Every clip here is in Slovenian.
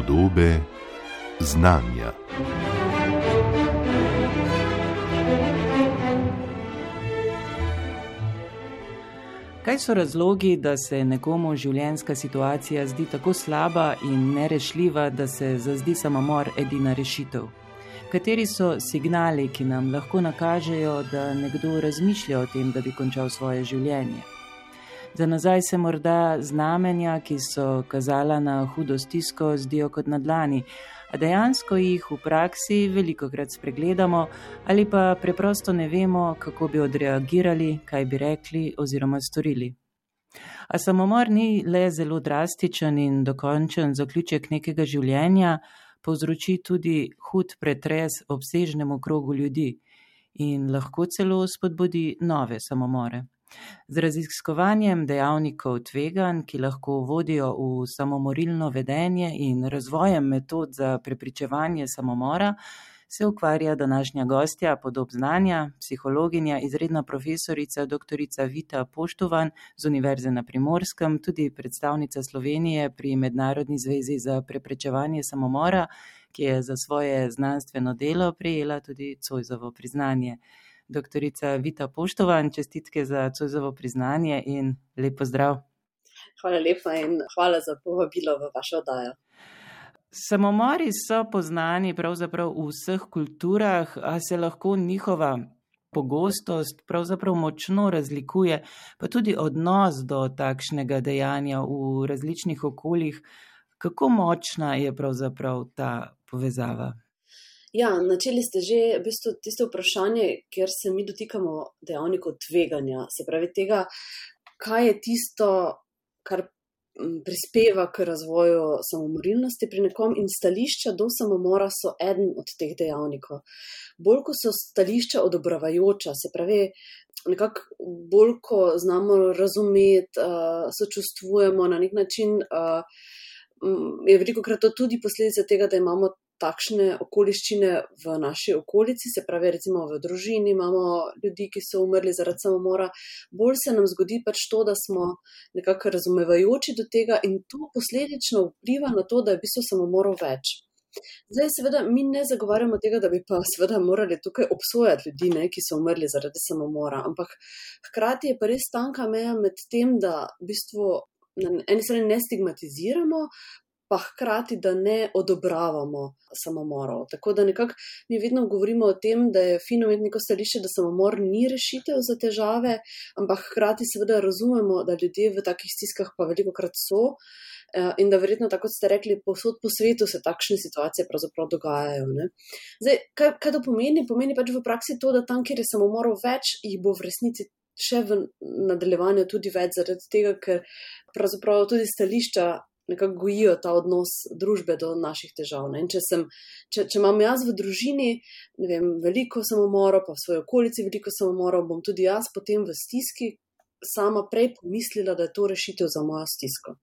Podobe znanja. Kaj so razlogi, da se nekomu življenjska situacija zdi tako slaba in nerešljiva, da se zazdi samomor edina rešitev? Kateri so signali, ki nam lahko nakažejo, da nekdo razmišlja o tem, da bi končal svoje življenje? Za nazaj se morda znamenja, ki so kazala na hudo stisko, zdijo kot na dlani, a dejansko jih v praksi veliko krat spregledamo ali pa preprosto ne vemo, kako bi odreagirali, kaj bi rekli oziroma storili. A samomor ni le zelo drastičen in dokončen zaključek nekega življenja, povzroči tudi hud pretres obsežnemu krogu ljudi in lahko celo spodbudi nove samomore. Z raziskovanjem dejavnikov tveganj, ki lahko vodijo v samomorilno vedenje in razvojem metod za prepričevanje samomora, se ukvarja današnja gostja podob znanja, psihologinja, izredna profesorica dr. Vita Poštovan z Univerze na Primorskem, tudi predstavnica Slovenije pri Mednarodni zvezi za preprečevanje samomora, ki je za svoje znanstveno delo prejela tudi Cojzovo priznanje doktorica Vita Poštovan, čestitke za Cozovo priznanje in lepo zdrav. Hvala lepa in hvala za povabilo v vašo oddajo. Samomori so poznani pravzaprav v vseh kulturah, a se lahko njihova pogostost pravzaprav močno razlikuje, pa tudi odnos do takšnega dejanja v različnih okoljih. Kako močna je pravzaprav ta povezava? Ja, načeli ste že v bistvu tisto vprašanje, kjer se mi dotikamo dejavnikov tveganja, se pravi tega, kaj je tisto, kar prispeva k razvoju samomorilnosti pri nekom in stališča do samomora so eden od teh dejavnikov. Bolj ko so stališča odobravajoča, se pravi, nekako bolj ko znamo razumeti, sočustvujemo na nek način. Je veliko krat to tudi posledica tega, da imamo takšne okoliščine v naši okolici, se pravi, recimo v družini imamo ljudi, ki so umrli zaradi samomora, bolj se nam zgodi pač to, da smo nekako razumevajoči do tega in to posledično vpliva na to, da je v bistvu samomorov več. Zdaj, seveda, mi ne zagovarjamo tega, da bi pa seveda morali tukaj obsojati ljudi, ne, ki so umrli zaradi samomora, ampak hkrati je pa res tanka meja med tem, da v bistvu na eni strani ne stigmatiziramo, pa hkrati, da ne odobravamo samomorov. Tako da nekako mi vedno govorimo o tem, da je fino imeti neko stališče, da samomor ni rešitev za težave, ampak hkrati seveda razumemo, da ljudje v takih stiskah pa veliko krat so. Eh, in da verjetno, tako kot ste rekli, posod po svetu se takšne situacije pravzaprav dogajajo. Zdaj, kaj, kaj to pomeni? Pomeni pač v praksi to, da tam, kjer je samomorov več, jih bo v resnici še v nadaljevanju tudi več, zaradi tega, ker pravzaprav tudi stališča nekako gojijo ta odnos družbe do naših težav. Če, sem, če, če imam jaz v družini vem, veliko samomorov, pa v svoji okolici veliko samomorov, bom tudi jaz potem v stiski sama prej pomislila, da je to rešitev za mojo stisko.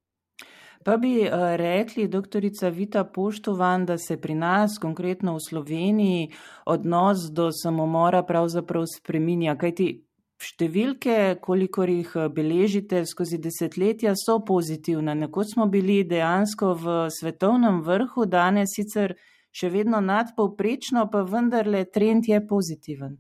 Pa bi rekli, doktorica Vita Poštovan, da se pri nas, konkretno v Sloveniji, odnos do samomora pravzaprav spreminja. Kajti Številke, kolikor jih eh, beležite skozi desetletja, so pozitivne. Nekoč smo bili dejansko v svetovnem vrhu, danes sicer še vedno nadpovprečno, pa vendarle trend je pozitiven.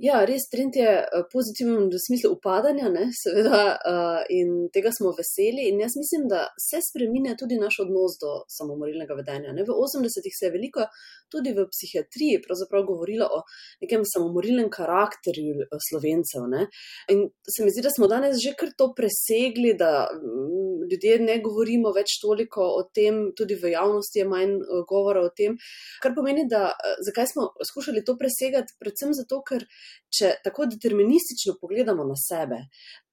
Ja, res trend je eh, pozitiven v smislu upadanja, ne, seveda, uh, in tega smo veseli. In jaz mislim, da se spremenja tudi naš odnos do samomorilnega vedenja. Ne. V 80-ih se je veliko tudi v psihiatriji govorilo o nekem samomorilnem karakterju eh, slovencev. Ne. In se mi zdi, da smo danes že kar to presegli, da mm, ljudje ne govorimo več toliko o tem, tudi v javnosti je manj govora o tem. Kar pomeni, da zakaj smo skušali to presegati, predvsem zato, ker če tako deterministično pogledamo na sebe,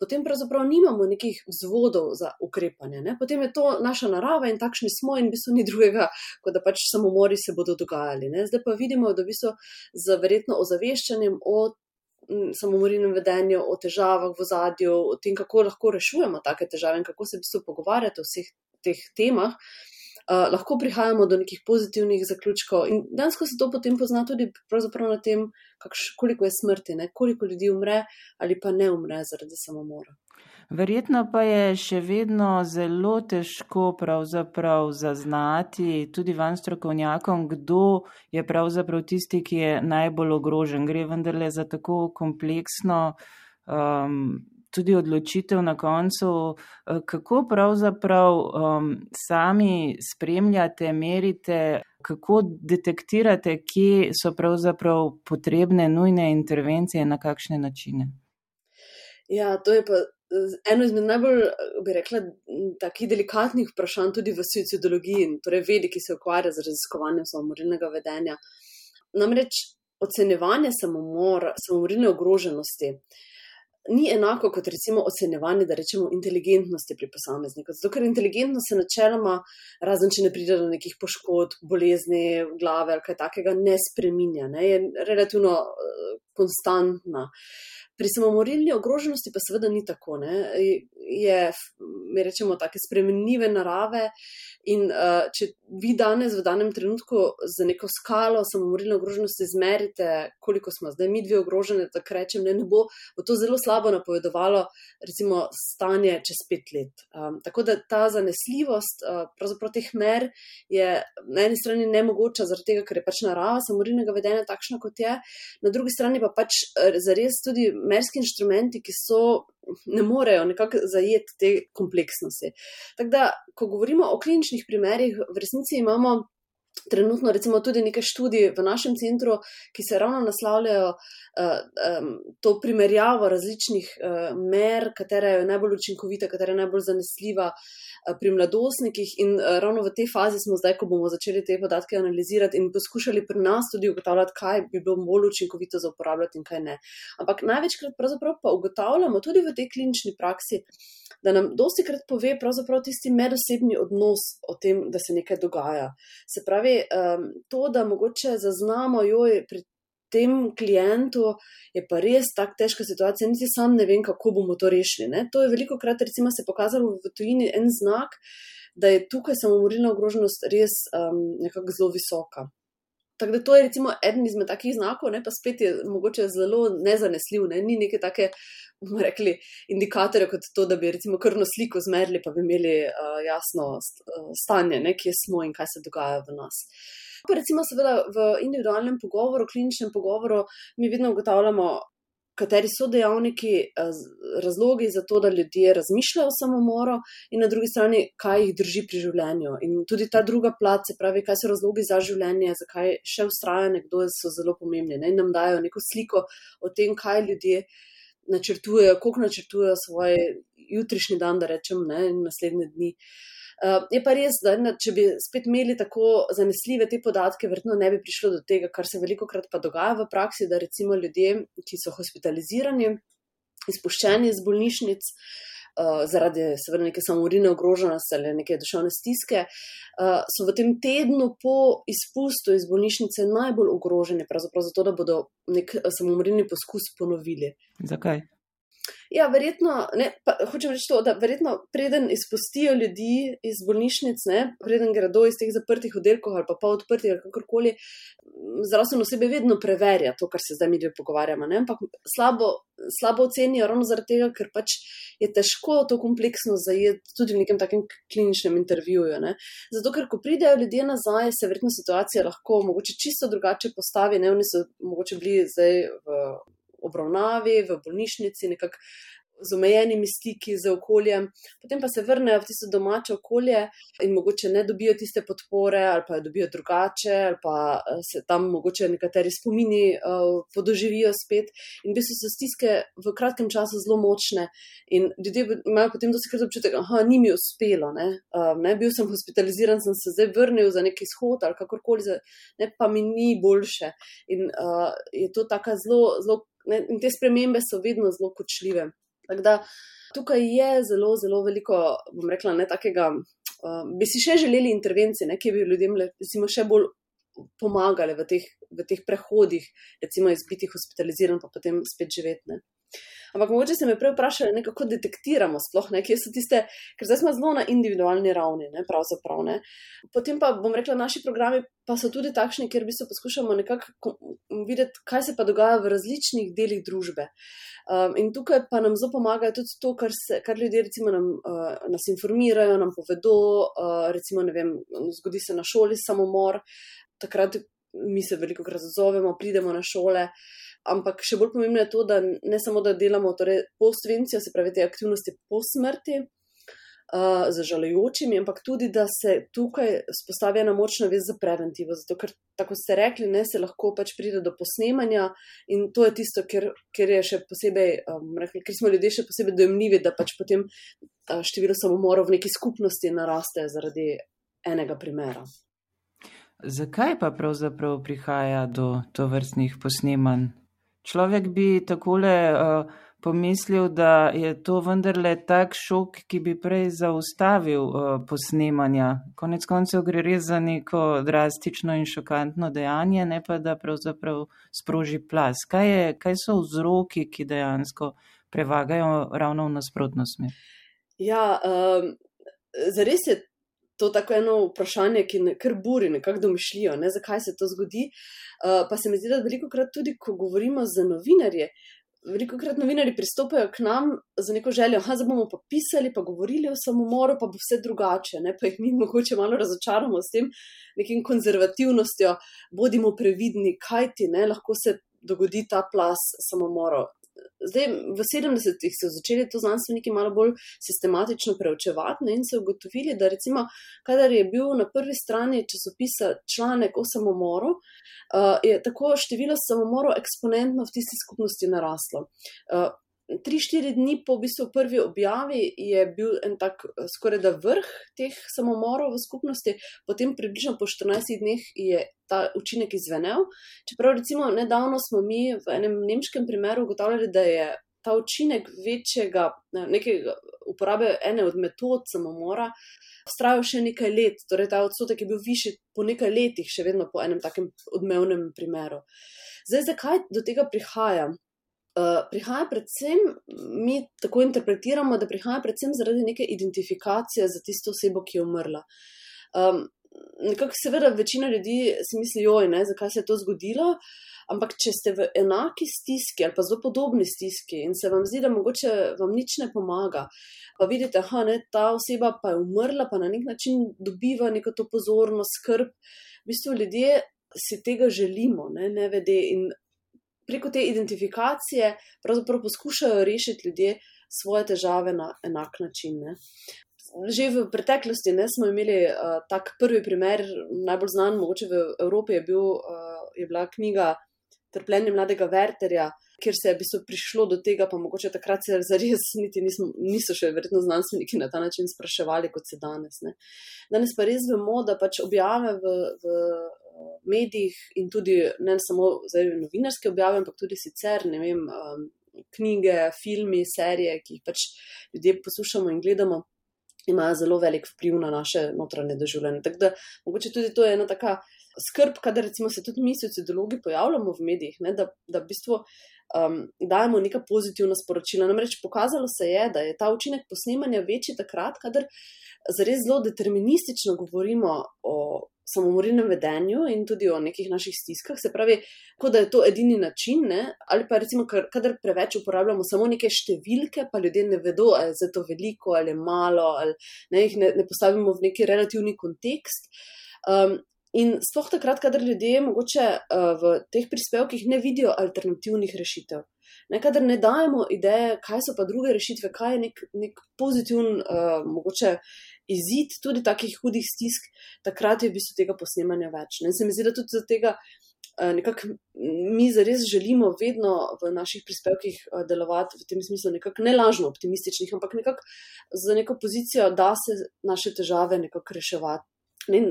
potem pravzaprav nimamo nekih vzvodov za ukrepanje. Ne? Potem je to naša narava in takšni smo, in v bistvu ni drugega, kot da pač samomori se bodo dogajali. Ne? Zdaj pa vidimo, da v bistvu z verjetno ozaveščanjem o samomorilnem vedenju, o težavah v zadju, o tem, kako lahko rešujemo take težave in kako se v bistvu pogovarjati o vseh teh temah. Uh, lahko prihajamo do nekih pozitivnih zaključkov, in danes se to potem pozna tudi na tem, kakš, koliko je smrti, ne? koliko ljudi umre ali pa ne umre zaradi samomora. Verjetno pa je še vedno zelo težko zaznati tudi van strokovnjakom, kdo je pravzaprav tisti, ki je najbolj ogrožen. Gre vendarle za tako kompleksno um, tudi odločitev na koncu, uh, kako pravzaprav um, sami spremljate, merite, kako detektirate, kje so pravzaprav potrebne nujne intervencije in na kakšne načine. Ja, to je pa eno izmed najbolj, bi rekla, takih delikatnih vprašanj tudi v suicidologiji, torej vedi, ki se ukvarja z raziskovanjem samomorilnega vedenja. Namreč ocenjevanje samomora, samomorilne ogroženosti ni enako kot recimo ocenjevanje, da rečemo, inteligentnosti pri posamezniku. Zato, ker inteligentnost se načeloma, razen če ne pride do nekih poškodb, bolezni glave ali kaj takega, ne spreminja, ne? je relativno konstantna. Pri samomorilni ogroženosti pa seveda ni tako. Ne? Je, mi rečemo, tako spremenljive narave. In uh, če vi danes, v danem trenutku, za neko skalo samomorilne ogroženosti izmerite, koliko smo zdaj mi dve ogrožene, tako rečem, ne, ne bo, bo to zelo slabo napovedovalo, recimo, stanje čez pet let. Um, tako da ta zanesljivost, uh, pravzaprav teh mer, je na eni strani nemogoča, zaradi tega, ker je pač narava samomorilnega vedenja takšna, kot je, na drugi strani pa pač zares tudi merski inštrumenti, ki so, ne morejo nekako zajeti te kompleksnosti. Tako da, ko govorimo o kliničnih primerih, v resnici imamo. Trenutno, recimo, tudi nekaj študij v našem centru, ki se ravno naslavljajo uh, um, to primerjavo različnih uh, mer, katera je najbolj učinkovita, katera je najbolj zanesljiva, uh, pri mladostnikih in eh, ravno v tej fazi smo zdaj, ko bomo začeli te podatke analizirati in poskušali pri nas tudi ugotavljati, kaj bi bilo bolj učinkovito za uporabljati in kaj ne. Ampak največkrat pravzaprav pa ugotavljamo tudi v tej klinični praksi, da nam dosti krat pove pravzaprav tisti medosebni odnos o tem, da se nekaj dogaja. Se pravi, to, da mogoče zaznamo, joj, pri tem klientu je pa res tako težka situacija, niti sam ne vem, kako bomo to rešili. Ne? To je veliko krat, recimo, se pokazalo v tujini en znak, da je tukaj samomorilna ogroženost res um, nekako zelo visoka. Tako da to je recimo eden izmed takih znakov, ne? pa spet je mogoče zelo nezanesljiv, ne? ni neke take, bomo rekli, indikatorje kot to, da bi recimo krvno sliko zmerili, pa bi imeli uh, jasno uh, stanje, ne? kje smo in kaj se dogaja v nas. Pa recimo, seveda v individualnem pogovoru, kliničnem pogovoru, mi vedno ugotavljamo, kateri so dejavniki, eh, razlogi za to, da ljudje razmišljajo o samomoru, in na drugi strani, kaj jih drži pri življenju. In tudi ta druga plat, se pravi, kaj so razlogi za življenje, zakaj še ustraja nekdo, so zelo pomembni ne? in nam dajo neko sliko o tem, kaj ljudje načrtujejo, koliko načrtujejo svoj jutrišnji dan, da rečem, ne, in naslednje dni. Uh, je pa res, da če bi spet imeli tako zanesljive te podatke, verjetno ne bi prišlo do tega, kar se veliko krat pa dogaja v praksi, da recimo ljudje, ki so hospitalizirani, izpuščeni iz bolnišnic. Uh, zaradi seveda neke samorine ogroženosti ali neke duševne stiske, uh, so v tem tednu po izpustu iz bolnišnice najbolj ogroženi, pravzaprav zato, da bodo nek samomorilni poskus ponovili. Zakaj? Ja, verjetno, ne, pa, hočem reči to, da verjetno preden izpustijo ljudi iz bolnišnic, ne, preden gredo iz teh zaprtih oddelkov ali pa pa odprtih ali kakorkoli, zdravstveno osebe vedno preverja to, kar se zdaj mi dve pogovarjamo. Ne, ampak slabo, slabo ocenijo ravno zaradi tega, ker pač je težko to kompleksno zajeti tudi v nekem takem kliničnem intervjuju. Ne. Zato, ker ko pridejo ljudje nazaj, se verjetno situacija lahko mogoče čisto drugače postavi. Ne, oni so mogoče bili zdaj v obravnavi, v bolnišnici, nekako z omejenimi stiki z okoljem, potem pa se vrnejo v tisto domače okolje in mogoče ne dobijo tiste podpore, ali pa jo dobijo drugače, ali pa eh, se tam mogoče nekateri spomini uh, podoživijo spet. In v bistvu so stiske v kratkem času zelo močne in ljudje imajo potem dosti krat občutek, da ni mi uspelo. Ne? Uh, ne, bil sem hospitaliziran, sem se zdaj vrnil za neki shod ali kakorkoli, ne, pa mi ni boljše. In uh, je to tako zelo, zelo Ne, in te spremembe so vedno zelo kočljive. Da, tukaj je zelo, zelo veliko, bom rekla, ne takega. Uh, bi si še želeli intervencije, ne, ki bi ljudem recimo, še bolj pomagali v teh, v teh prehodih, recimo iz biti hospitaliziran, pa potem spet živeti. Ampak mogoče se me prej vprašali, kako detektiramo sploh, ne, kje so tiste, ker zdaj smo zelo na individualni ravni, ne, pravzaprav. Ne. Potem pa bom rekla, naši programi pa so tudi takšni, kjer bi se poskušamo nekako videti, kaj se pa dogaja v različnih delih družbe. Um, in tukaj pa nam zelo pomaga tudi to, kar, se, kar ljudje recimo nam, uh, nas informirajo, nam povedo, uh, recimo, ne vem, zgodi se na šoli samomor, takrat mi se veliko krat zazovemo, pridemo na šole. Ampak še bolj pomembno je to, da ne samo, da delamo torej post-vencijo, se pravi te aktivnosti po smrti, uh, za žalujočimi, ampak tudi, da se tukaj spostavi ena močna vez za preventivo. Zato, ker, tako ste rekli, ne se lahko pač pride do posnemanja in to je tisto, ker, ker je še posebej, um, rekli, ker smo ljudje še posebej dojemljivi, da pač potem uh, število samomorov v neki skupnosti naraste zaradi enega primera. Zakaj pa pravzaprav prihaja do to vrstnih posnemanj? Človek bi takole uh, pomislil, da je to vendarle tak šok, ki bi prej zaustavil uh, posnemanja. Konec koncev gre res za neko drastično in šokantno dejanje, ne pa da pravzaprav sproži plas. Kaj, je, kaj so vzroki, ki dejansko prevagajo ravno v nasprotno smer? Ja, um, zares je to tako eno vprašanje, ki ne kar buri, nekako domišljijo, ne, zakaj se to zgodi. Uh, pa se mi zdi, da veliko krat tudi, ko govorimo z novinarji, veliko krat novinari pristopajo k nam z neko željo, da bomo pa pisali, pa govorili o samomoru, pa bo vse drugače, ne, pa jih mi mogoče malo razočaramo s tem nekim konzervativnostjo, bodimo previdni, kaj ti ne, lahko se dogodi ta plas samomorov. Zdaj, v 70-ih so začeli to znanstveniki malo bolj sistematično preučevati ne, in so ugotovili, da recimo, kadar je bil na prvi strani časopisa članek o samomoru, uh, je tako število samomorov eksponentno v tisti skupnosti naraslo. Uh, tri, štiri dni po v bistvu prvi objavi je bil en tak eh, skoraj da vrh teh samomorov v skupnosti, potem približno po 14 dneh je ta učinek izvenel. Čeprav recimo nedavno smo mi v enem nemškem primeru ugotavljali, da je ta učinek večjega, nekega uporabe ene od metod samomora. Vztrajal še nekaj let, torej ta odstotek je bil višji po nekaj letih, še vedno po enem takem odmevnem primeru. Zdaj, zakaj do tega prihaja? Eh, prihaja predvsem, mi tako interpretiramo, da prihaja predvsem zaradi neke identifikacije za tisto osebo, ki je umrla. Um, nekako seveda večina ljudi si misli, joj, ne, zakaj se je to zgodilo, ampak če ste v enaki stiski ali pa zelo podobni stiski in se vam zdi, da mogoče vam nič ne pomaga, pa vidite, da ta oseba pa je umrla, pa na nek način dobiva neko to pozornost, skrb, v bistvu ljudje si tega želimo, ne, ne vede in preko te identifikacije pravzaprav poskušajo rešiti ljudje svoje težave na enak način. Ne. Že v preteklosti ne, smo imeli uh, tak prvi primer, najbolj znan, mogoče v Evropi je, bil, uh, je bila knjiga Trpljenje mladega Werterja, kjer se je prišlo do tega, pa mogoče takrat se zares niti nismo, niso še verjetno znanstveniki na ta način spraševali, kot se danes. Ne. Danes pa res vemo, da pač objave v, v medijih in tudi ne samo zdaj novinarske objave, ampak tudi sicer, ne vem, um, knjige, filmi, serije, ki jih pač ljudje poslušamo in gledamo, imajo zelo velik vpliv na naše notranje doživljanje. Tako da mogoče tudi to je ena taka skrb, kadar recimo se tudi mi, sociologi, pojavljamo v medijih, ne, da, da v bistvu. Um, dajemo neka pozitivna sporočila. Namreč pokazalo se je, da je ta učinek posnemanja večji takrat, kadar zares zelo deterministično govorimo o samomorilnem vedenju in tudi o nekih naših stiskah, se pravi, kot da je to edini način, ne? ali pa recimo, kadar preveč uporabljamo samo neke številke, pa ljudje ne vedo, ali je to veliko ali malo, ali ne, jih ne, ne postavimo v neki relativni kontekst. Um, in sploh takrat, kadar ljudje mogoče uh, v teh prispevkih ne vidijo alternativnih rešitev. Nekadar ne dajemo ideje, kaj so pa druge rešitve, kaj je nek, nek pozitiven, uh, mogoče izid tudi takih hudih stisk, takrat je v bistvu tega posnemanja več. In se mi zdi, da tudi za tega uh, nekako mi zares želimo vedno v naših prispevkih uh, delovati v tem smislu, nekako ne lažno optimističnih, ampak nekako za neko pozicijo, da se naše težave nekako reševati. Ne,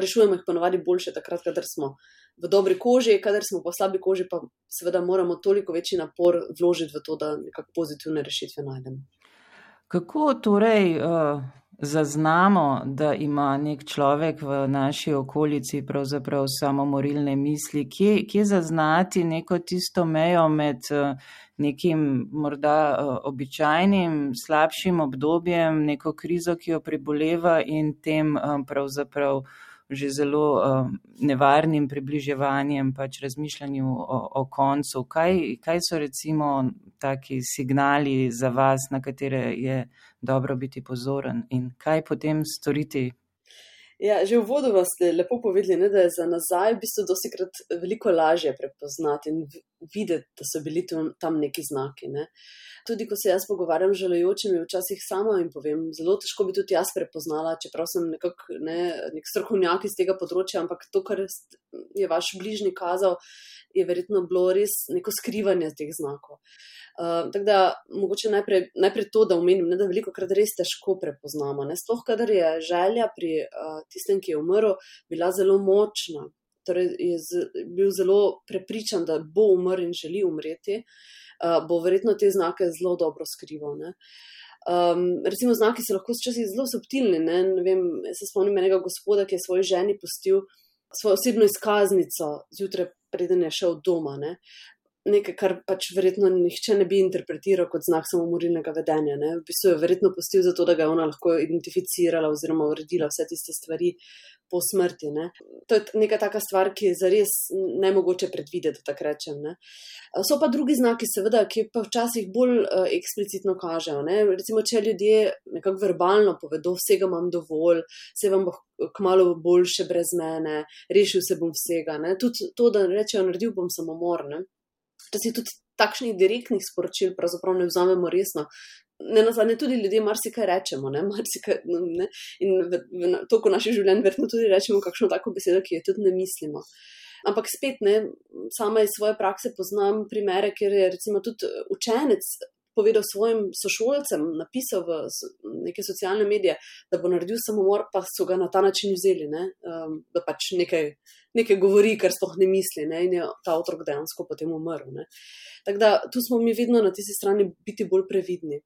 rešujemo jih ponovadi boljše takrat, kadar smo v dobri koži, kadar smo pa v slabi koži, pa seveda moramo toliko večji napor vložiti v to, da nekako pozitivne rešitve najdemo. Kako torej uh, zaznamo, da ima nek človek v naši okolici pravzaprav samomorilne misli, kje, kje zaznati neko tisto mejo med nekim morda običajnim, slabšim obdobjem, neko krizo, ki jo preboleva in tem pravzaprav že zelo uh, nevarnim približevanjem, pač razmišljanju o, o koncu. Kaj, kaj so recimo taki signali za vas, na katere je dobro biti pozoren in kaj potem storiti? Ja, že v vodu vas ste lepo povedali, ne, da je za nazaj v bistvu dosti krat veliko lažje prepoznati in videti, da so bili tam neki znaki. Ne. Tudi ko se jaz pogovarjam z želejočimi, včasih sama jim povem, zelo težko bi tudi jaz prepoznala, čeprav sem nekak, ne, nek strokovnjak iz tega področja, ampak to, kar je vaš bližnji kazal, je verjetno bilo res neko skrivanje teh znakov. Uh, tako da mogoče najprej, najprej to, da omenim, ne, da veliko krat res težko prepoznamo. Sploh, kadar je želja pri uh, tistem, ki je umrl, bila zelo močna torej je z, bil zelo prepričan, da bo umrl in želi umreti, uh, bo verjetno te znake zelo dobro skrival. Um, recimo, znaki so lahko včasih zelo subtilni. Ne? Ne vem, se spomnim enega gospoda, ki je svoji ženi pustil svojo osebno izkaznico zjutraj, preden je šel doma. Ne? Nekaj, kar pač verjetno nihče ne bi interpretiral kot znak samomorilnega vedenja. Ne? V bistvu je verjetno pustil zato, da ga je ona lahko identificirala oziroma uredila vse tiste stvari, po smrti. Ne. To je neka taka stvar, ki je zares ne mogoče predvideti, tako rečem. Ne. So pa drugi znaki, seveda, ki pa včasih bolj uh, eksplicitno kažejo. Ne. Recimo, če ljudje nekako verbalno povedo, vsega imam dovolj, se vam bo kmalo boljše brez mene, rešil se bom vsega. Ne. Tudi to, da rečejo, naredil bom samomor. Včasih tudi takšnih direktnih sporočil pravzaprav ne vzamemo resno ne nazadnje tudi ljudje marsikaj rečemo. Ne, marsikaj, ne, in v, v toku naših življenj verjetno tudi rečemo kakšno tako besedo, ki jo tudi ne mislimo. Ampak spet, ne, sama iz svoje prakse poznam primere, kjer je recimo tudi učenec povedal svojim sošolcem, napisal v neke socialne medije, da bo naredil samomor, pa so ga na ta način vzeli, ne, um, da pač nekaj, nekaj govori, kar sploh ne misli ne, in je ta otrok dejansko potem umrl. Tako da tu smo mi vedno na tisti strani biti bolj previdni.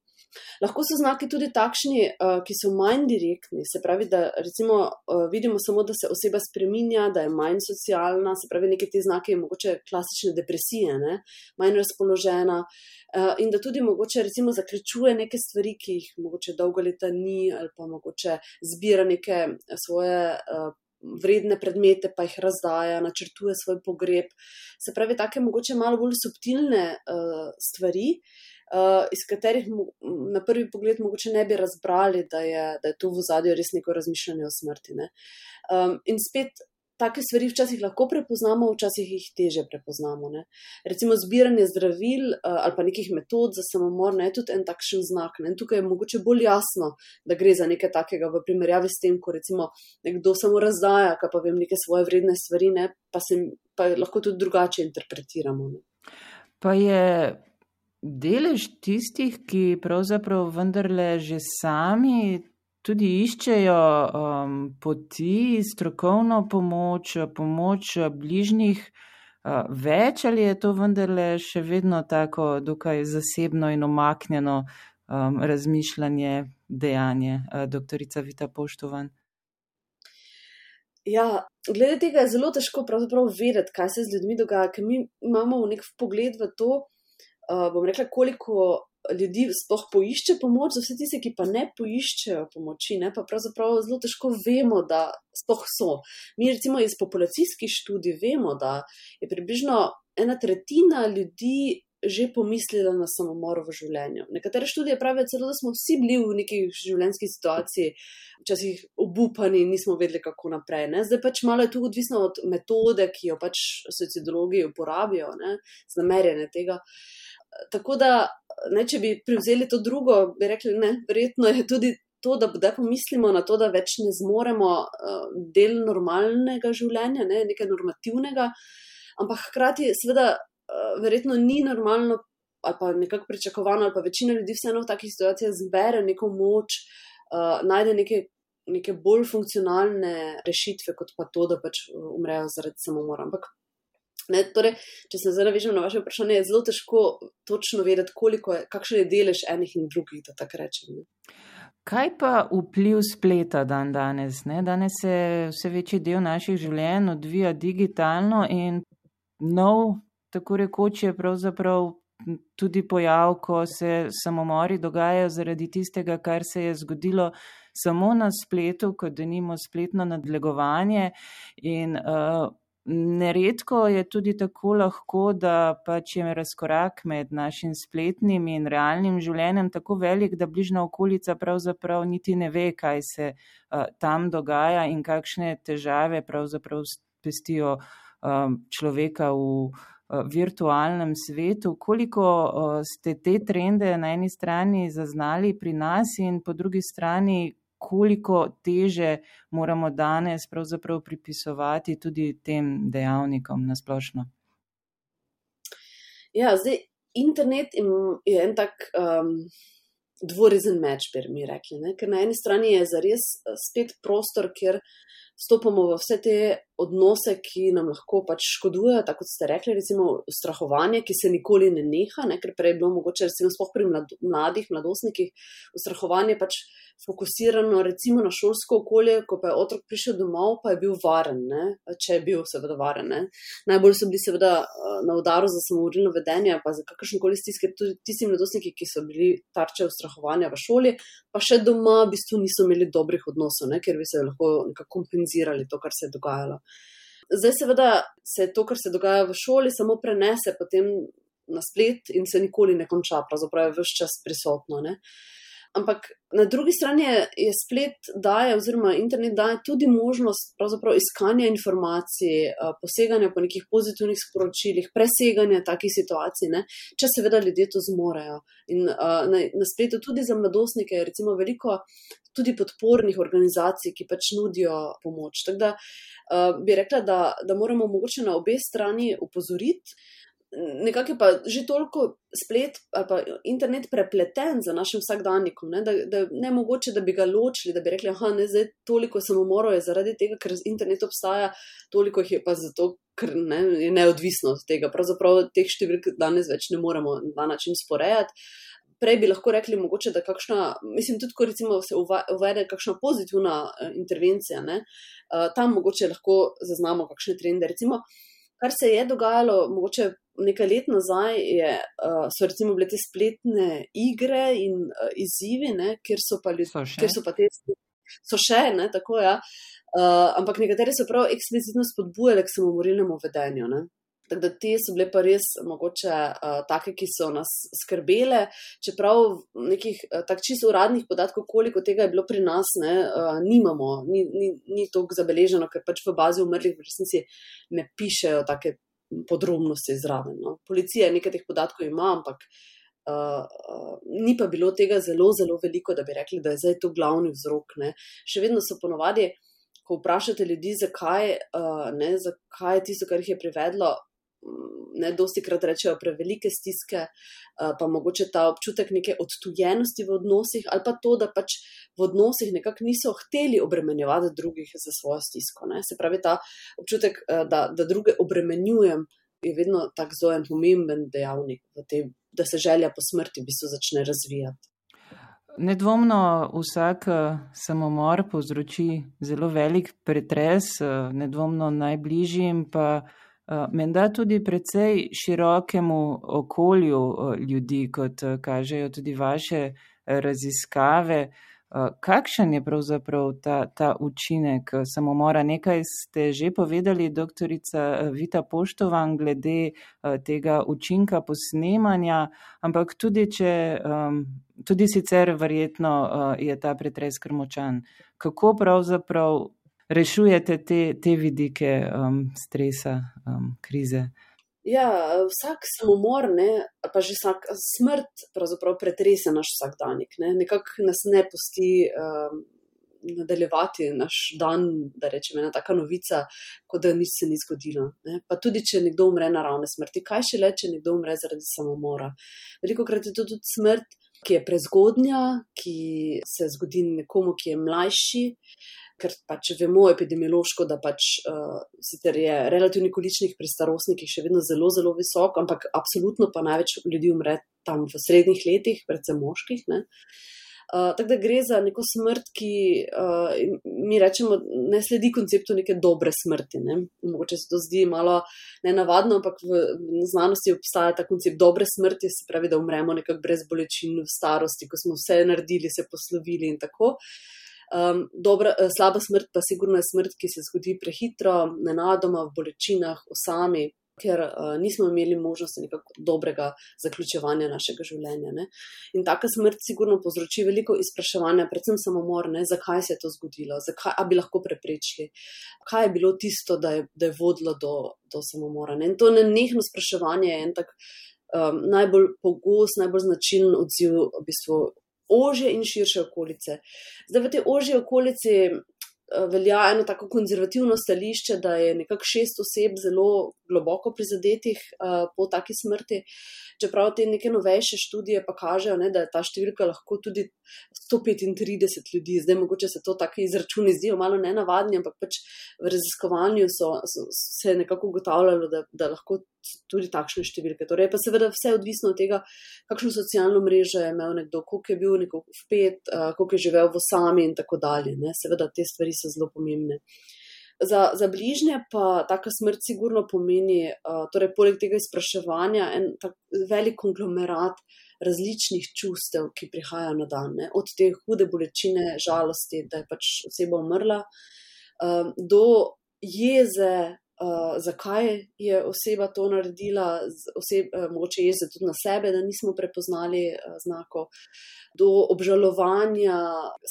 Lahko so znaki tudi takšni, uh, ki so manj direktni, se pravi, da recimo, uh, vidimo samo, da se oseba spreminja, da je manj socialna, se pravi, neke te znake, mogoče klasične depresije, ne? manj razpoložena uh, in da tudi mogoče recimo zaključuje neke stvari, ki jih mogoče dolgo leta ni ali pa mogoče zbira neke svoje. Vredne predmete pa jih razdaja, načrtuje svoj pogreb. Se pravi, tako mogoče malo bolj subtilne uh, stvari, uh, iz katerih na prvi pogled mogoče ne bi razbrali, da je, da je to v zadju res neko razmišljanje o smrti. Um, in spet. Take stvari včasih lahko prepoznamo, včasih jih teže prepoznamo. Ne. Recimo zbiranje zdravil uh, ali pa nekih metod za samomor ne, tudi en takšen znak. Ne. Tukaj je mogoče bolj jasno, da gre za nekaj takega v primerjavi s tem, ko recimo nekdo samo razdaja, pa vem neke svoje vredne stvari, ne, pa, se, pa lahko tudi drugače interpretiramo. Ne. Pa je delež tistih, ki pravzaprav vendarle že sami tudi iščejo um, poti, strokovno pomoč, pomoč bližnjih, uh, več ali je to vendarle še vedno tako dokaj zasebno in omaknjeno um, razmišljanje, dejanje, uh, doktorica Vita Poštovan. Ja, glede tega je zelo težko vedeti, kaj se z ljudmi dogaja, ker mi imamo nek pogled v to, uh, bom rekla, koliko ljudi sploh poišče pomoč, za vse tiste, ki pa ne poiščejo pomoči, ne, pa pravzaprav zelo težko vemo, da sploh so. Mi recimo iz populacijskih študij vemo, da je približno ena tretjina ljudi. Že pomislila na samomor v življenju. Nekatere študije pravijo celo, da smo vsi bili v neki življenjski situaciji, včasih obupani nismo vedeli, kako naprej. Ne? Zdaj pač malo je tu odvisno od metode, ki jo pač sociologi uporabijo, za merjenje tega. Uh, tako da, ne, če bi prevzeli to drugo, bi rekli, da verjetno je tudi to, da zdaj pomislimo na to, da več ne zmoremo uh, del normalnega življenja, ne, nekaj normativnega, ampak hkrati, seveda, uh, verjetno ni normalno ali pa nekako pričakovano, ali pa večina ljudi vseeno v takih situacijah zbere neko moč, uh, najde neke. Neke bolj funkcionalne rešitve, kot pa to, da pač umrejo zaradi samomora. Ampak Ne, torej, če se zdaj navežem na vaše vprašanje, je zelo težko točno vedeti, koliko je, kakšen je delež enih in drugih, da tako rečem. Kaj pa vpliv spleta dan danes? Ne? Danes se vse večji del naših življenj odvija digitalno in nov, tako rekoč, je pravzaprav tudi pojav, ko se samomori dogajajo zaradi tistega, kar se je zgodilo samo na spletu, kot da nimo spletno nadlegovanje. In uh, neredko je tudi tako lahko, da pač je razkorak med našim spletnim in realnim življenjem tako velik, da bližna okolica pravzaprav niti ne ve, kaj se uh, tam dogaja in kakšne težave pravzaprav pestijo um, človeka v. Eh, virtualnem svetu. Koliko uh, ste te trende na eni strani zaznali pri nas in po drugi strani, koliko teže moramo danes pravzaprav pripisovati tudi tem dejavnikom na splošno? Ja, zdaj internet je en tak um, dvorezen meč, bi mi rekli. Ne? Ker na eni strani je zares eh, spet prostor, kjer stopamo v vse te odnose, ki nam lahko pač škodujejo, tako kot ste rekli, recimo ustrahovanje, ki se nikoli ne neha, ne? ker prej je bilo mogoče, recimo, spoh pri mladih, mladostnikih, ustrahovanje pač fokusirano recimo na šolsko okolje, ko pa je otrok prišel domov, pa je bil varen, ne? če je bil seveda varen. Ne? Najbolj so bili seveda na udaru za samomorilno vedenje, pa za kakršne koli stiske, tudi tisti mladostniki, ki so bili tarče ustrahovanja v šoli, pa še doma v bistvu niso imeli dobrih odnosov, ne? ker bi se lahko nekako kompenzirali to, kar se je dogajalo. Zdaj, seveda, se to, kar se dogaja v šoli, samo prenese potem na splet in se nikoli ne konča, pravzaprav je vse čas prisotno. Ne? Ampak na drugi strani je, je splet daje, oziroma internet daje tudi možnost iskanja informacij, poseganja po nekih pozitivnih sporočilih, preseganja takih situacij, ne? če seveda ljudje to zmorejo. In na, na spletu tudi za mladostnike je recimo veliko tudi podpornih organizacij, ki pač nudijo pomoč. Tako da bi rekla, da, da moramo mogoče na obe strani upozoriti nekako je pa že toliko splet ali pa internet prepleten za našim vsakdanjikom, ne, da, da ne mogoče, da bi ga ločili, da bi rekli, da je zdaj toliko samomorov zaradi tega, ker internet obstaja, toliko jih je pa zato, ker ne, je neodvisno od tega. Pravzaprav teh številk danes več ne moremo na ta način sporejati. Prej bi lahko rekli, mogoče, da kakšna, mislim, tudi ko recimo se uvede kakšna pozitivna uh, intervencija, ne, uh, tam mogoče lahko zaznamo kakšne trende. Recimo, kar se je dogajalo, mogoče nekaj let nazaj je, uh, so recimo bile te spletne igre in uh, izzivi, ne, kjer so pa ljudje, kjer so pa te so še, ne, tako ja. Uh, ampak nekateri so prav eksplicitno spodbujali k samomorilnemu vedenju. Ne. Tako da te so bile pa res mogoče uh, take, ki so nas skrbele, čeprav nekih uh, tak čisto uradnih podatkov, koliko tega je bilo pri nas, ne, uh, nimamo, ni, ni, ni toliko zabeleženo, ker pač v bazi umrlih v resnici ne pišejo take podrobnosti zraven. No. Policija nekaj teh podatkov ima, ampak uh, uh, ni pa bilo tega zelo, zelo veliko, da bi rekli, da je zdaj to glavni vzrok. Ne. Še vedno so ponovadi, ko vprašate ljudi, zakaj, uh, ne, zakaj je tisto, kar jih je privedlo. Ne, dosti krat rečejo prevelike stiske, pa mogoče ta občutek neke odtujenosti v odnosih, ali pa to, da pač v odnosih nekako niso hteli obremenjevati drugih za svojo stisko. Ne. Se pravi, ta občutek, da, da druge obremenjujem, je vedno tako zelo en pomemben dejavnik, te, da se želja po smrti v bistvu začne razvijati. Nedvomno vsak samomor povzroči zelo velik pretres, nedvomno najbližjim pa. Menda tudi precej širokemu okolju ljudi, kot kažejo tudi vaše raziskave. Kakšen je pravzaprav ta, ta učinek samomora? Nekaj ste že povedali, doktorica Vita Poštovan, glede tega učinka posnemanja, ampak tudi, če, tudi sicer verjetno je ta pretres krmočan. Kako pravzaprav rešujete te, te vidike um, stresa, um, krize? Ja, vsak samomor, ne, pa že vsak smrt, pravzaprav pretrese naš vsakdanjik. Ne. Nekako nas ne pusti um, nadaljevati naš dan, da rečemo, ena taka novica, kot da nič se ni zgodilo. Ne. Pa tudi, če nekdo umre naravne smrti, kaj še le, če nekdo umre zaradi samomora. Veliko krat je to tudi smrt, ki je prezgodnja, ki se zgodi nekomu, ki je mlajši ker pač vemo epidemiološko, da pač uh, sicer je relativni količnik pri starostnikih še vedno zelo, zelo visok, ampak absolutno pa največ ljudi umre tam v srednjih letih, predvsem moških. Ne. Uh, tako da gre za neko smrt, ki uh, mi rečemo, ne sledi konceptu neke dobre smrti. Ne? Mogoče se to zdi malo nenavadno, ampak v, v znanosti obstaja ta koncept dobre smrti, se pravi, da umremo nekako brez bolečin v starosti, ko smo vse naredili, se poslovili in tako. Um, dobra, slaba smrt pa sigurno je smrt, ki se zgodi prehitro, nenadoma, v bolečinah, v sami, ker uh, nismo imeli možnosti nekako dobrega zaključevanja našega življenja. Ne? In taka smrt sigurno povzroči veliko izpraševanja, predvsem samomor, ne? zakaj se je to zgodilo, zakaj bi lahko preprečili, kaj je bilo tisto, da je, da je vodilo do, do samomora. Ne? In to nenehno spraševanje je en tak um, najbolj pogost, najbolj značilen odziv v bistvu. Ože in širše okolice. Zdaj, v tej ožji okolici velja eno tako konzervativno stališče, da je nekako šest oseb zelo globoko prizadetih uh, po taki smrti. Čeprav te neke novejše študije pa kažejo, ne, da je ta številka lahko tudi 135 ljudi. Zdaj, mogoče se to tako izračuni zdijo malo nenavadni, ampak pač v raziskovanju so, so se nekako ugotavljalo, da, da lahko tudi takšne številke. Torej, pa seveda vse odvisno od tega, kakšno socialno mrežo je imel nekdo, koliko je bil neko vpet, uh, koliko je živel v sami in tako dalje. Ne. Seveda te stvari so zelo pomembne. Za, za bližnje pa taka smrt sigurno pomeni, uh, torej poleg tega izpraševanja, en tak velik konglomerat različnih čustev, ki prihajajo na dan. Ne. Od te hude bolečine, žalosti, da je pač oseba umrla, uh, do jeze, uh, zakaj je oseba to naredila, oseb, uh, mogoče je tudi na sebe, da nismo prepoznali uh, znakov, do obžalovanja,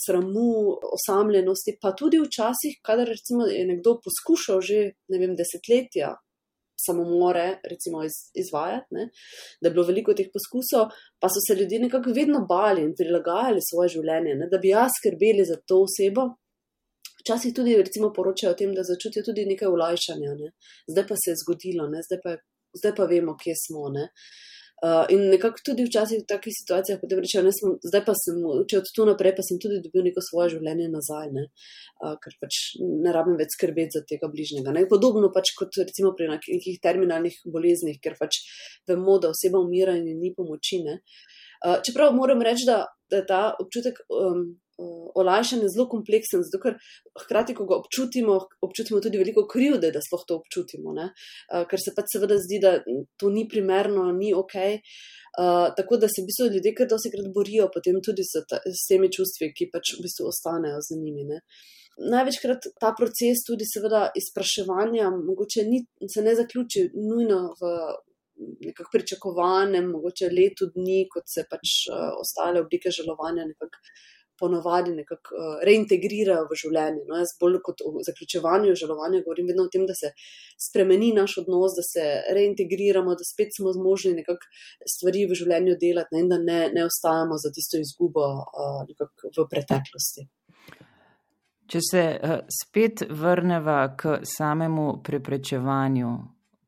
sramu, osamljenosti, pa tudi včasih, kadar recimo je nekdo poskušal že ne vem, desetletja. Samomore, recimo, iz, izvajati, ne? da je bilo veliko teh poskusov, pa so se ljudje nekako vedno bali in prilagajali svoje življenje, ne? da bi jaz skrbeli za to osebo, včasih tudi recimo, poročajo o tem, da začutijo tudi nekaj ulajšanja, ne? zdaj pa se je zgodilo, zdaj pa, zdaj pa vemo, kje smo. Ne? Uh, in nekako tudi včasih v takih situacijah, da rečejo, ne, sem, zdaj pa sem, če od tu naprej, pa sem tudi dobil neko svoje življenje nazaj, ne, uh, ker pač ne rabim več skrbeti za tega bližnjega. Ne. Podobno pač kot recimo pri nekih terminalnih boleznih, ker pač vemo, da oseba umira in ni pomoči. Uh, čeprav moram reči, da, da je ta občutek um, olajšanje zelo kompleksen, zato ker hkrati, ko ga občutimo, občutimo tudi veliko krivde, da sploh to občutimo, ne? ker se pač seveda zdi, da to ni primerno, ni ok. Uh, tako da se v bistvu ljudje kar dosti krat borijo potem tudi s, ta, s temi čustvi, ki pač v bistvu ostanejo za njimi. Ne? Največkrat ta proces tudi seveda izpraševanja mogoče ni, se ne zaključi nujno v nekako pričakovanem, mogoče letu dni, kot se pač uh, ostale oblike žalovanja nekako ponovadi nekako uh, reintegrirajo v življenje. No, jaz bolj kot o zaključevanju žalovanja govorim vedno o tem, da se spremeni naš odnos, da se reintegriramo, da spet smo zmožni nekako stvari v življenju delati ne, in da ne, ne ostajamo za tisto izgubo uh, v preteklosti. Če se uh, spet vrnemo k samemu preprečevanju,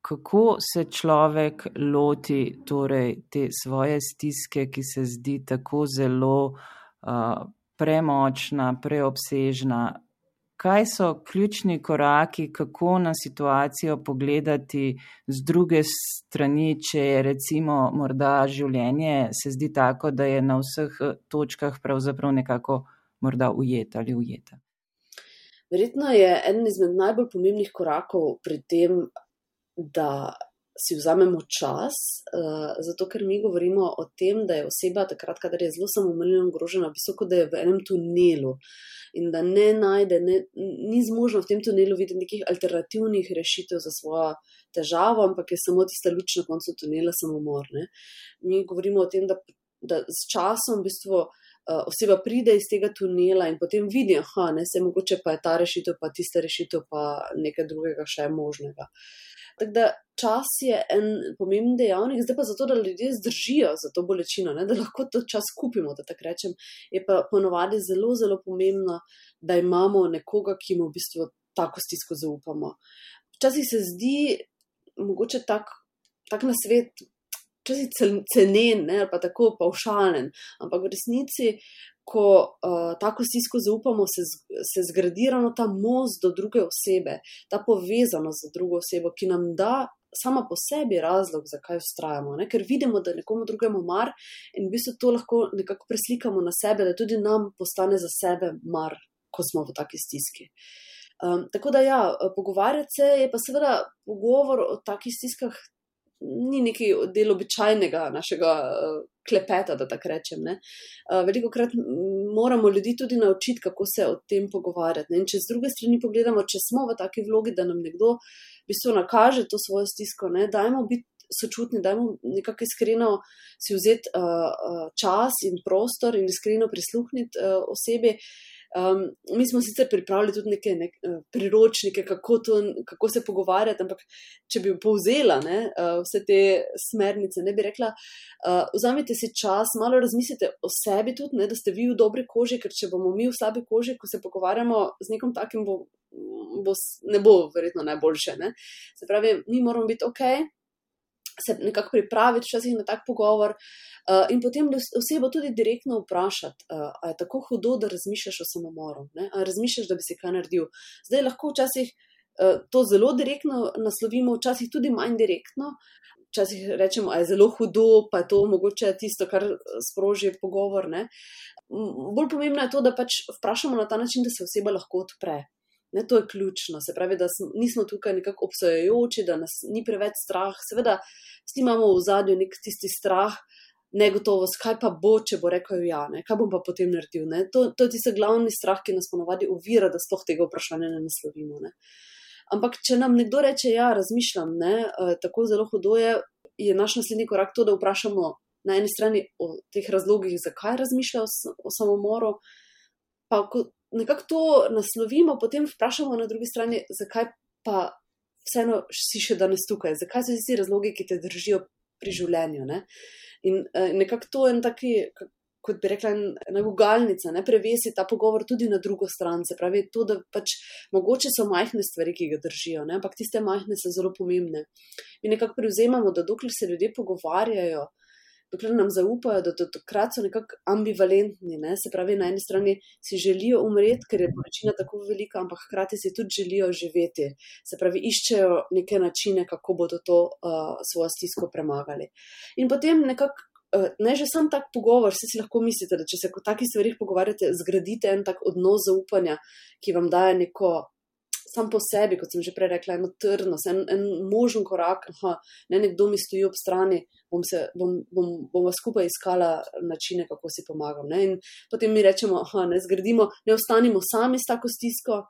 kako se človek loti torej, te svoje stiske, ki se zdi tako zelo uh, premočna, preobsežna. Kaj so ključni koraki, kako na situacijo pogledati z druge strani, če je recimo morda življenje se zdi tako, da je na vseh eh, točkah pravzaprav nekako morda ujeta ali ujeta? Verjetno je eden izmed najbolj pomembnih korakov pri tem, da si vzamemo čas, uh, zato ker mi govorimo o tem, da je oseba takrat, kadar je zelo in ogrožena, visoko, da je v enem tunelu in da ne najde, ne, ni zmožna v tem tunelu videti nekih alternativnih rešitev za svojo težavo, ampak je samo tista luč na koncu tunela samomor. Ne. Mi govorimo o tem, da, da s časom v bistvu. Uh, oseba pride iz tega tunela in potem vidi, da se mogoče pa je ta rešitev, pa tista rešitev, pa nekaj drugega še možnega. Tako da čas je en pomemben dejavnik, zdaj pa zato, da ljudje zdržijo za to bolečino, ne, da lahko to čas kupimo, da tako rečem, je pa ponovadi zelo, zelo pomembno, da imamo nekoga, ki mu v bistvu tako stisko zaupamo. Včasih se zdi mogoče tak, tak na svet. Včasih cenen, ne, ali pa tako paušalen, ampak v resnici. Ko uh, tako stisko zaupamo, se, se zgradi ravno ta most do druge osebe, ta povezanost z drugo osebo, ki nam da sama po sebi razlog, zakaj ustrajamo. Ne? Ker vidimo, da nekomu drugemu mar in v bistvu to lahko nekako preslikamo na sebe, da tudi nam postane za sebe mar, ko smo v taki stiski. Um, tako da, ja, pogovarjati se je pa seveda pogovor o takih stiskah. Ni neki del običajnega našega uh, klepeta, da tako rečem. Uh, Veliko krat moramo ljudi tudi naučiti, kako se o tem pogovarjati. In če z druge strani pogledamo, če smo v taki vlogi, da nam nekdo uh, bistvu nakaže to svojo stisko. Ne? Dajmo biti sočutni, dajmo nekako iskreno si vzeti uh, čas in prostor in iskreno prisluhniti uh, osebi. Um, mi smo sicer pripravili tudi neke nek, uh, priročnike, kako, to, kako se pogovarjati, ampak če bi povzela ne, uh, vse te smernice, ne bi rekla, uh, vzamite si čas, malo razmislite o sebi tudi, ne, da ste vi v dobri koži, ker če bomo mi v slabi koži, ko se pogovarjamo z nekom takim, bo bo, ne bo verjetno najboljše. Ne? Se pravi, mi moramo biti ok, se nekako pripraviti včasih na tak pogovor uh, in potem osebo tudi direktno vprašati, uh, ali je tako hudo, da razmišljaš o samomoru, ali razmišljaš, da bi si kaj naredil. Zdaj lahko včasih uh, to zelo direktno naslovimo, včasih tudi manj direktno. Včasih rečemo, da je zelo hudo, pa je to mogoče tisto, kar sproži pogovor. Ne? Bolj pomembno je to, da pač vprašamo na ta način, da se oseba lahko odpre. Ne, to je ključno. Se pravi, da smo, nismo tukaj nekako obsojajoči, da nas ni preveč strah. Seveda, tem imamo v zadju nek tisti strah, negotovost, kaj pa bo, če bo rekel ja, ne, kaj bom pa potem naredil. To, to je tisti glavni strah, ki nas ponovadi uvira, da sploh tega vprašanja ne naslovimo. Ne. Ampak, če nam nekdo reče, ja, razmišljam, ne, eh, tako zelo hudo je, je naš naslednji korak to, da vprašamo na eni strani o teh razlogih, zakaj razmišljajo o, o samomoru. Pa, ko, nekako to naslovimo, potem vprašamo na drugi strani, zakaj pa vseeno si še danes tukaj, zakaj so ti razlogi, ki te držijo pri življenju. Ne? In uh, nekako to je en taki. Kot bi rekla, ena gugalnica, ne prevesi ta pogovor tudi na drugo stran. Se pravi, to, da pač mogoče so majhne stvari, ki ga držijo, ne? ampak tiste majhne so zelo pomembne. Mi nekako prevzemamo, da dokler se ljudje pogovarjajo, dokler nam zaupajo, da do takrat so nekako ambivalentni. Ne? Se pravi, na eni strani si želijo umreti, ker je bolečina tako velika, ampak hkrati si tudi želijo živeti. Se pravi, iščejo neke načine, kako bodo to uh, svojo stisko premagali. In potem nekako. Ne, že sam tak pogovor, vsi si lahko mislite, da če se o takih stvarih pogovarjate, zgradite en tak odnos zaupanja, ki vam daje neko sam po sebi, kot sem že prej rekla, eno trdnost, en, en možen korak, aha, ne nekdo mi stoji ob strani, bom, se, bom, bom, bom skupaj iskala načine, kako si pomagam. Ne? In potem mi rečemo, aha, ne zgradimo, ne ostanimo sami s tako stisko.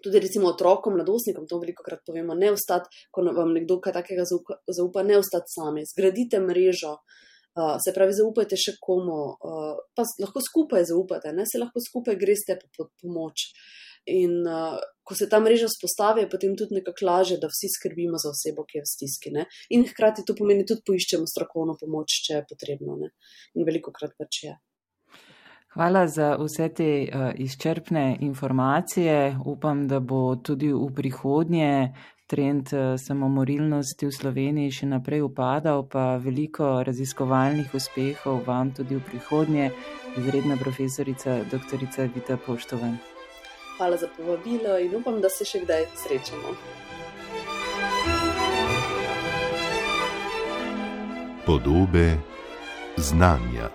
Tudi, recimo, otrokom, mladostnikom, to veliko krat povemo, ne ostati, ko vam nekdo kaj takega zaupa, zaupa ne ostati sami. Zgradite mrežo, uh, se pravi, zaupajte še komu, uh, pa lahko skupaj zaupate, ne se lahko skupaj greste po, po pomoč. In uh, ko se ta mreža spostavi, je potem tudi nekako lažje, da vsi skrbimo za osebo, ki je v stiski. Ne? In hkrati to pomeni tudi poiščemo strokovno pomoč, če je potrebno. Ne? In veliko krat pač je. Hvala za vse te uh, izčrpne informacije. Upam, da bo tudi v prihodnje trend uh, samomorilnosti v Sloveniji še naprej upadal, pa veliko raziskovalnih uspehov vam tudi v prihodnje, izredna profesorica dr. Vita Poštovan hvala za povabilo in upam, da se še kdaj srečamo. Podobe znanja.